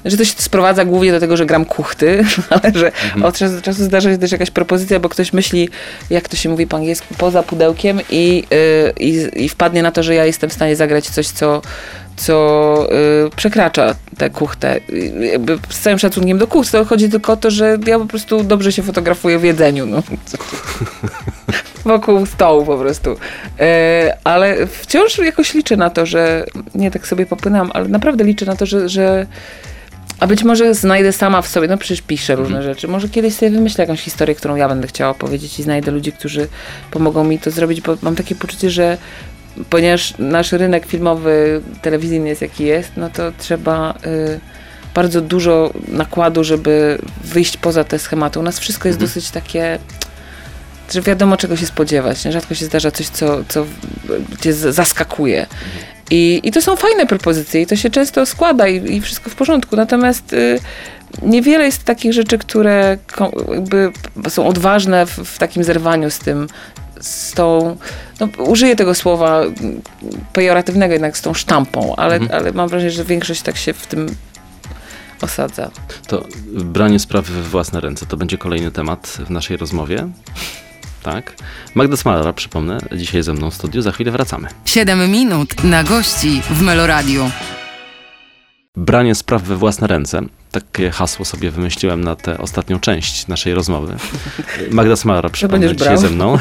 Że to się sprowadza głównie do tego, że gram kuchty, ale że od czasu do czasu zdarza się też jakaś propozycja, bo ktoś myśli, jak to się mówi po angielsku, poza pudełkiem i, y, i, i wpadnie na to, że ja jestem w stanie zagrać coś, co co y, przekracza tę kuchtę. Y, Jakby z całym szacunkiem do kucht, to chodzi tylko o to, że ja po prostu dobrze się fotografuję w jedzeniu. No. Wokół stołu po prostu. E, ale wciąż jakoś liczę na to, że nie tak sobie popłynęłam, ale naprawdę liczę na to, że, że a być może znajdę sama w sobie, no przecież piszę różne rzeczy. Może kiedyś sobie wymyślę jakąś historię, którą ja będę chciała opowiedzieć i znajdę ludzi, którzy pomogą mi to zrobić, bo mam takie poczucie, że ponieważ nasz rynek filmowy, telewizyjny jest jaki jest, no to trzeba y, bardzo dużo nakładu, żeby wyjść poza te schematy. U nas wszystko jest dosyć takie, że wiadomo czego się spodziewać. Nie? Rzadko się zdarza coś, co, co cię zaskakuje. I, I to są fajne propozycje i to się często składa i, i wszystko w porządku. Natomiast y, niewiele jest takich rzeczy, które są odważne w, w takim zerwaniu z tym, z tą, no, użyję tego słowa pejoratywnego jednak z tą sztampą, ale, ale mam wrażenie, że większość tak się w tym osadza. To branie sprawy we własne ręce to będzie kolejny temat w naszej rozmowie. Tak. Magda Smalara, przypomnę, dzisiaj ze mną w studiu. Za chwilę wracamy. 7 minut na gości w Meloradiu. Branie spraw we własne ręce. Takie hasło sobie wymyśliłem na tę ostatnią część naszej rozmowy. Magda Smalara, przypomnę, dzisiaj brał? ze mną.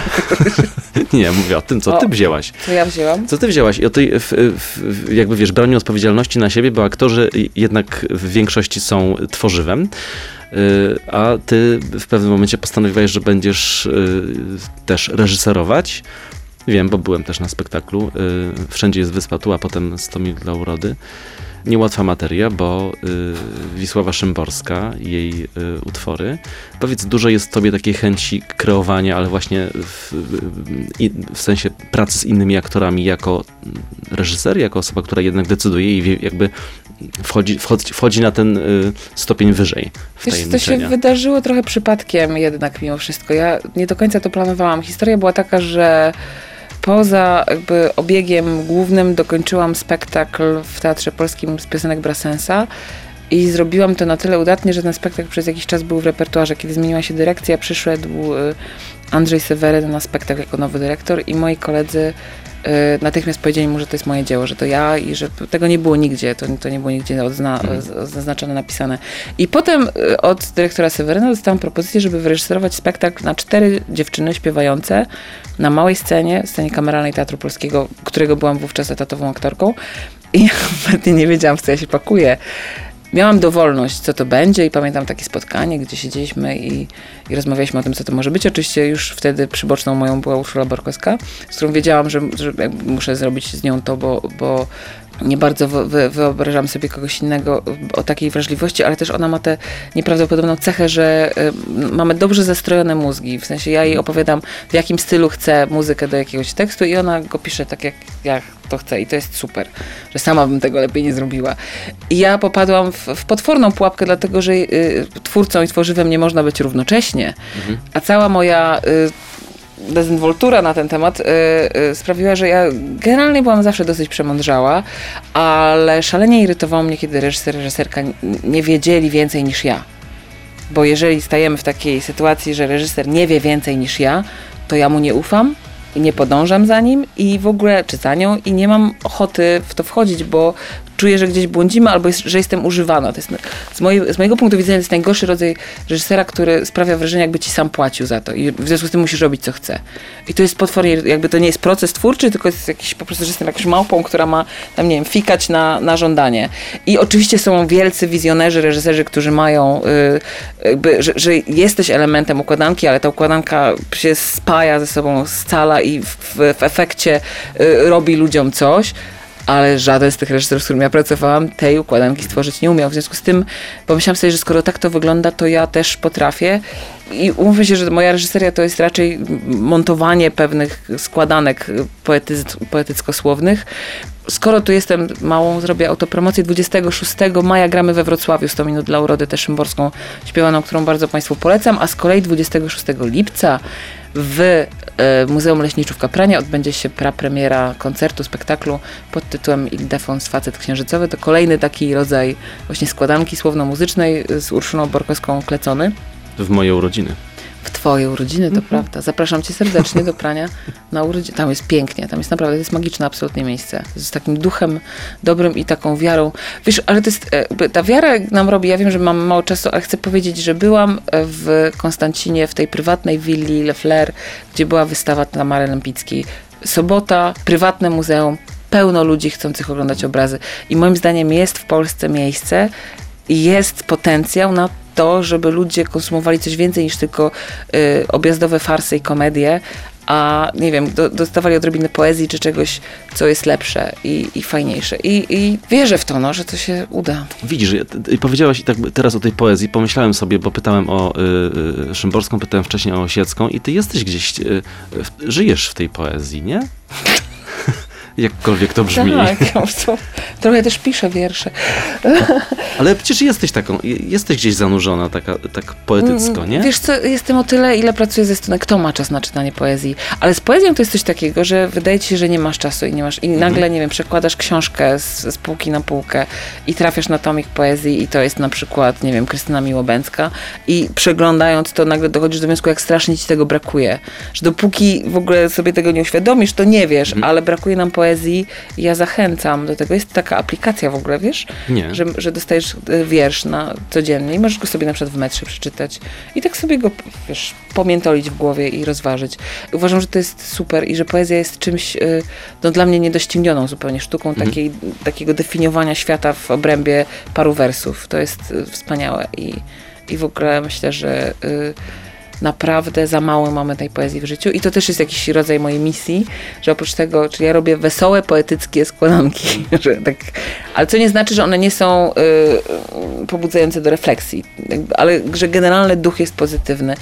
Nie, mówię o tym, co ty O. wzięłaś. Co ja wzięłam? Co ty wzięłaś? I o tej, w, w, jakby wiesz, braniu odpowiedzialności na siebie, bo aktorzy jednak w większości są tworzywem, y, a ty w pewnym momencie postanowiłeś, że będziesz y, też reżyserować. Wiem, bo byłem też na spektaklu. y, Wszędzie jest wyspa tu, a potem 100 mil dla urody. Niełatwa materia, bo y, Wisława Szymborska, jej y, utwory. Powiedz, dużo jest w tobie takiej chęci kreowania, ale właśnie w, w, i- w sensie pracy z innymi aktorami jako reżyser, jako osoba, która jednak decyduje i wie, jakby wchodzi, wchodzi, wchodzi na ten y, stopień wyżej Wiesz, to się wydarzyło trochę przypadkiem jednak mimo wszystko. Ja nie do końca to planowałam. Historia była taka, że poza jakby obiegiem głównym dokończyłam spektakl w Teatrze Polskim z piosenek Brassensa i zrobiłam to na tyle udatnie, że ten spektakl przez jakiś czas był w repertuarze. Kiedy zmieniła się dyrekcja, przyszedł y, Andrzej Seweryn na spektakl jako nowy dyrektor i moi koledzy natychmiast powiedzieli mu, że to jest moje dzieło, że to ja i że tego nie było nigdzie, to, to nie było nigdzie odzna, z- zaznaczone, napisane. I potem y, od dyrektora Seweryna dostałam propozycję, żeby wyreżyserować spektakl na cztery dziewczyny śpiewające na małej scenie, scenie kameralnej Teatru Polskiego, którego byłam wówczas etatową aktorką i ja kompletnie nie wiedziałam, w co ja się pakuję. Miałam dowolność, co to będzie i pamiętam takie spotkanie, gdzie siedzieliśmy i, i rozmawialiśmy o tym, co to może być. Oczywiście już wtedy przyboczną moją była Urszula Borkowska, z którą wiedziałam, że, że muszę zrobić z nią to, bo, bo nie bardzo wy, wyobrażam sobie kogoś innego o takiej wrażliwości, ale też ona ma tę nieprawdopodobną cechę, że y, mamy dobrze zestrojone mózgi. W sensie ja jej opowiadam, w jakim stylu chcę muzykę do jakiegoś tekstu i ona go pisze tak, jak, jak to chce i to jest super, że sama bym tego lepiej nie zrobiła. I ja popadłam w, w potworną pułapkę, dlatego że y, twórcą i tworzywem nie można być równocześnie, mhm. a cała moja y, dezynwoltura na ten temat y, y, sprawiła, że ja generalnie byłam zawsze dosyć przemądrzała, ale szalenie irytowało mnie, kiedy reżyser, reżyserka nie wiedzieli więcej niż ja. Bo jeżeli stajemy w takiej sytuacji, że reżyser nie wie więcej niż ja, to ja mu nie ufam i nie podążam za nim i w ogóle, czy za nią i nie mam ochoty w to wchodzić, bo czuję, że gdzieś błądzimy albo jest, że jestem używana. To jest, z, mojej, z mojego punktu widzenia to jest najgorszy rodzaj reżysera, który sprawia wrażenie, jakby ci sam płacił za to i w związku z tym musisz robić, co chce. I to jest potwornie, jakby to nie jest proces twórczy, tylko jest jakiś po prostu, że jestem jakąś małpą, która ma tam, nie wiem, fikać na, na żądanie. I oczywiście są wielcy wizjonerzy, reżyserzy, którzy mają y, jakby, że, że jesteś elementem układanki, ale ta układanka się spaja ze sobą, scala i w, w, w efekcie y, robi ludziom coś ale żaden z tych reżyserów, z którymi ja pracowałam, tej układanki stworzyć nie umiał. W związku z tym pomyślałam sobie, że skoro tak to wygląda, to ja też potrafię. I umówmy się, że moja reżyseria to jest raczej montowanie pewnych składanek poetycko-słownych. Skoro tu jestem małą, zrobię autopromocję. 26 maja gramy we Wrocławiu 100 minut dla urody też szymborską śpiewaną, którą bardzo Państwu polecam, a z kolei 26 lipca w Muzeum Leśniczówka Prania odbędzie się prapremiera koncertu, spektaklu pod tytułem Ildefons Facet Księżycowy. To kolejny taki rodzaj właśnie składanki słowno-muzycznej z Urszulą Borkowską-Klecony. W moje urodziny w twoje urodziny, to mhm. prawda. Zapraszam cię serdecznie do prania na urodziny. Tam jest pięknie, tam jest naprawdę, to jest magiczne absolutnie miejsce. Z takim duchem dobrym i taką wiarą. Wiesz, ale to jest, e, ta wiara nam robi, ja wiem, że mam mało czasu, ale chcę powiedzieć, że byłam w Konstancinie, w tej prywatnej willi Le Fleur, gdzie była wystawa Tamary Lempickiej. Sobota, prywatne muzeum, pełno ludzi chcących oglądać obrazy. I moim zdaniem jest w Polsce miejsce, jest potencjał na to, żeby ludzie konsumowali coś więcej niż tylko y, objazdowe farsy i komedie, a nie wiem, do, dostawali odrobinę poezji czy czegoś, co jest lepsze i, i fajniejsze. I, I, wierzę w to, no, że to się uda. Widzisz, powiedziałaś tak teraz o tej poezji, pomyślałem sobie, bo pytałem o y, y, Szymborską, pytałem wcześniej o Osiecką i ty jesteś gdzieś, y, żyjesz w tej poezji, nie? Jakkolwiek to brzmi. Tak, trochę też piszę wiersze. Ale przecież jesteś taką, jesteś gdzieś zanurzona taka, tak poetycko, nie? Wiesz co, jestem o tyle, ile pracuję ze stroną, kto ma czas na czytanie poezji. Ale z poezją to jest coś takiego, że wydaje ci się, że nie masz czasu i nie masz, i mhm. nagle, nie wiem, przekładasz książkę z, z półki na półkę i trafiasz na tomik poezji i to jest na przykład, nie wiem, Krystyna Miłobęcka i przeglądając to nagle dochodzisz do wniosku, jak strasznie ci tego brakuje. Że dopóki w ogóle sobie tego nie uświadomisz, to nie wiesz, mhm. ale brakuje nam poezji poezji, ja zachęcam do tego. Jest taka aplikacja w ogóle, wiesz? Nie. Że, że dostajesz e, wiersz na codziennie i możesz go sobie na przykład w metrze przeczytać i tak sobie go, wiesz, pomiętolić w głowie i rozważyć. Uważam, że to jest super i że poezja jest czymś, e, no dla mnie niedoścignioną zupełnie sztuką mhm. takiej, takiego definiowania świata w obrębie paru wersów. To jest e, wspaniałe i, i w ogóle myślę, że naprawdę za mało mamy tej poezji w życiu i to też jest jakiś rodzaj mojej misji, że oprócz tego, czyli ja robię wesołe, poetyckie składanki, że tak, ale co nie znaczy, że one nie są y, pobudzające do refleksji, ale że generalny duch jest pozytywny.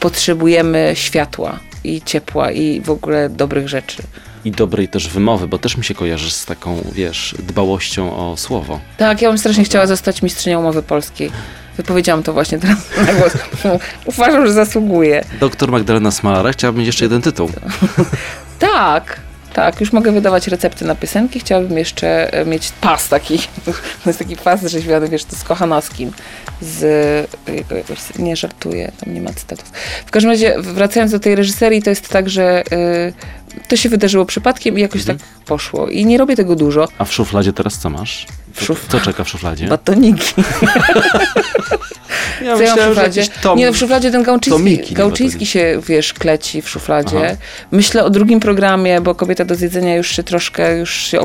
Potrzebujemy światła i ciepła i w ogóle dobrych rzeczy i dobrej też wymowy, bo też mi się kojarzy z taką, wiesz, dbałością o słowo. Tak, ja bym strasznie chciała zostać mistrzynią mowy polskiej. Wypowiedziałam to właśnie teraz na głos. Uważam, że zasługuje. Doktor Magdalena Smalara, chciałabym mieć jeszcze jeden tytuł. tak, tak, już mogę wydawać recepty na piosenki. Chciałabym jeszcze e, mieć pas taki. To jest taki pas rzeźbiony, wiesz, to z Kochanowskim. Z, e, nie żartuję, tam nie ma cytatów. W każdym razie, wracając do tej reżyserii, to jest tak, że y, to się wydarzyło przypadkiem i jakoś mhm. tak poszło. I nie robię tego dużo. A w szufladzie teraz co masz? Co, co czeka w szufladzie? Batoniki. Ja w szufladzie? tom- Nie, no w szufladzie ten Gałczyński, Gałczyński się, wiesz, kleci w szufladzie. Aha. Myślę o drugim programie, bo Kobieta do zjedzenia już się troszkę, już się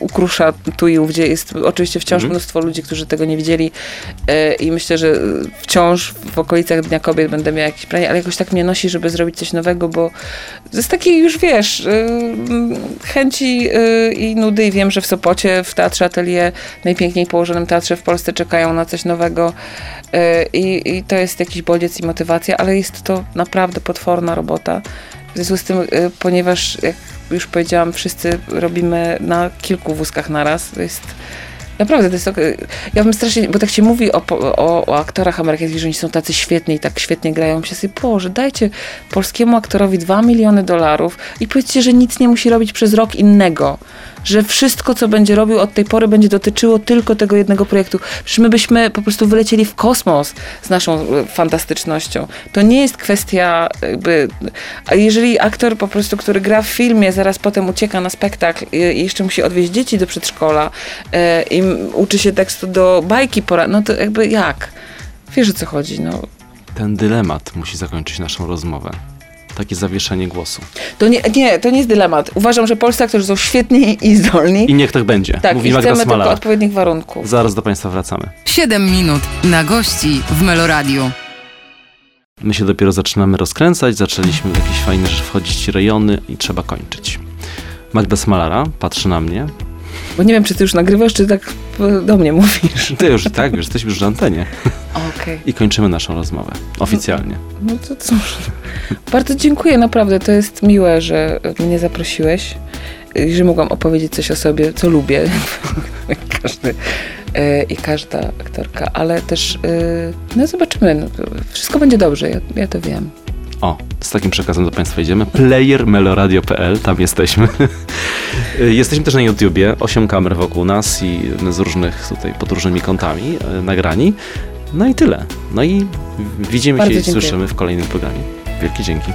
ukrusza tu i ówdzie. Jest oczywiście wciąż Mhm. mnóstwo ludzi, którzy tego nie widzieli e, i myślę, że wciąż w okolicach Dnia Kobiet będę miała jakieś pranie, ale jakoś tak mnie nosi, żeby zrobić coś nowego, bo jest takiej już, wiesz, e, chęci e, i nudy i wiem, że w Sopocie, w Teatrze Atelier, najpiękniej położonym teatrze w Polsce czekają na coś nowego e, i, to jest jakiś bodziec i motywacja, ale jest to naprawdę potworna robota. W związku z tym, e, ponieważ jak już powiedziałam, wszyscy robimy na kilku wózkach naraz, to jest Naprawdę, to jest ok. Ja bym strasznie, bo tak się mówi o, o, o aktorach amerykańskich, że oni są tacy świetni i tak świetnie grają. Myślę sobie, Boże, dajcie polskiemu aktorowi 2 miliony dolarów i powiedzcie, że nic nie musi robić przez rok innego. Że wszystko, co będzie robił od tej pory, będzie dotyczyło tylko tego jednego projektu. Przecież my byśmy po prostu wylecieli w kosmos z naszą e, fantastycznością. To nie jest kwestia jakby... A jeżeli aktor po prostu, który gra w filmie, zaraz potem ucieka na spektakl i, jeszcze musi odwieźć dzieci do przedszkola e, i uczy się tekstu do bajki, pora, no to jakby jak? Wiesz o co chodzi, no. Ten dylemat musi zakończyć naszą rozmowę. Takie zawieszenie głosu. To nie, nie, to nie jest dylemat. Uważam, że polscy aktorzy są świetni i zdolni. I niech tak będzie, tak, mówi i Magda chcemy tylko Smala. odpowiednich warunków. Zaraz do Państwa wracamy. 7 minut na gości w Meloradiu. My się dopiero zaczynamy rozkręcać, zaczęliśmy w jakieś fajne rzeczy wchodzić rejony i trzeba kończyć. Magda Smalara patrzy na mnie. Bo nie wiem, czy ty już nagrywasz, czy tak do mnie mówisz. Ty już tak, już jesteśmy już na antenie. Okej. I kończymy naszą rozmowę. Oficjalnie. No to cóż. Bardzo dziękuję, naprawdę. To jest miłe, że mnie zaprosiłeś i że mogłam opowiedzieć coś o sobie, co lubię. Każdy e, i każda aktorka, ale też e, no zobaczymy. No, wszystko będzie dobrze, ja, ja to wiem. O, z takim przekazem do Państwa idziemy. Playermeloradio.pl, tam jesteśmy. jesteśmy też na YouTubie, 8 kamer wokół nas i z różnych tutaj, pod różnymi kątami e, nagrani. No i tyle. No i widzimy Bardzo się i dziękuję. słyszymy w kolejnym programie. Wielkie dzięki.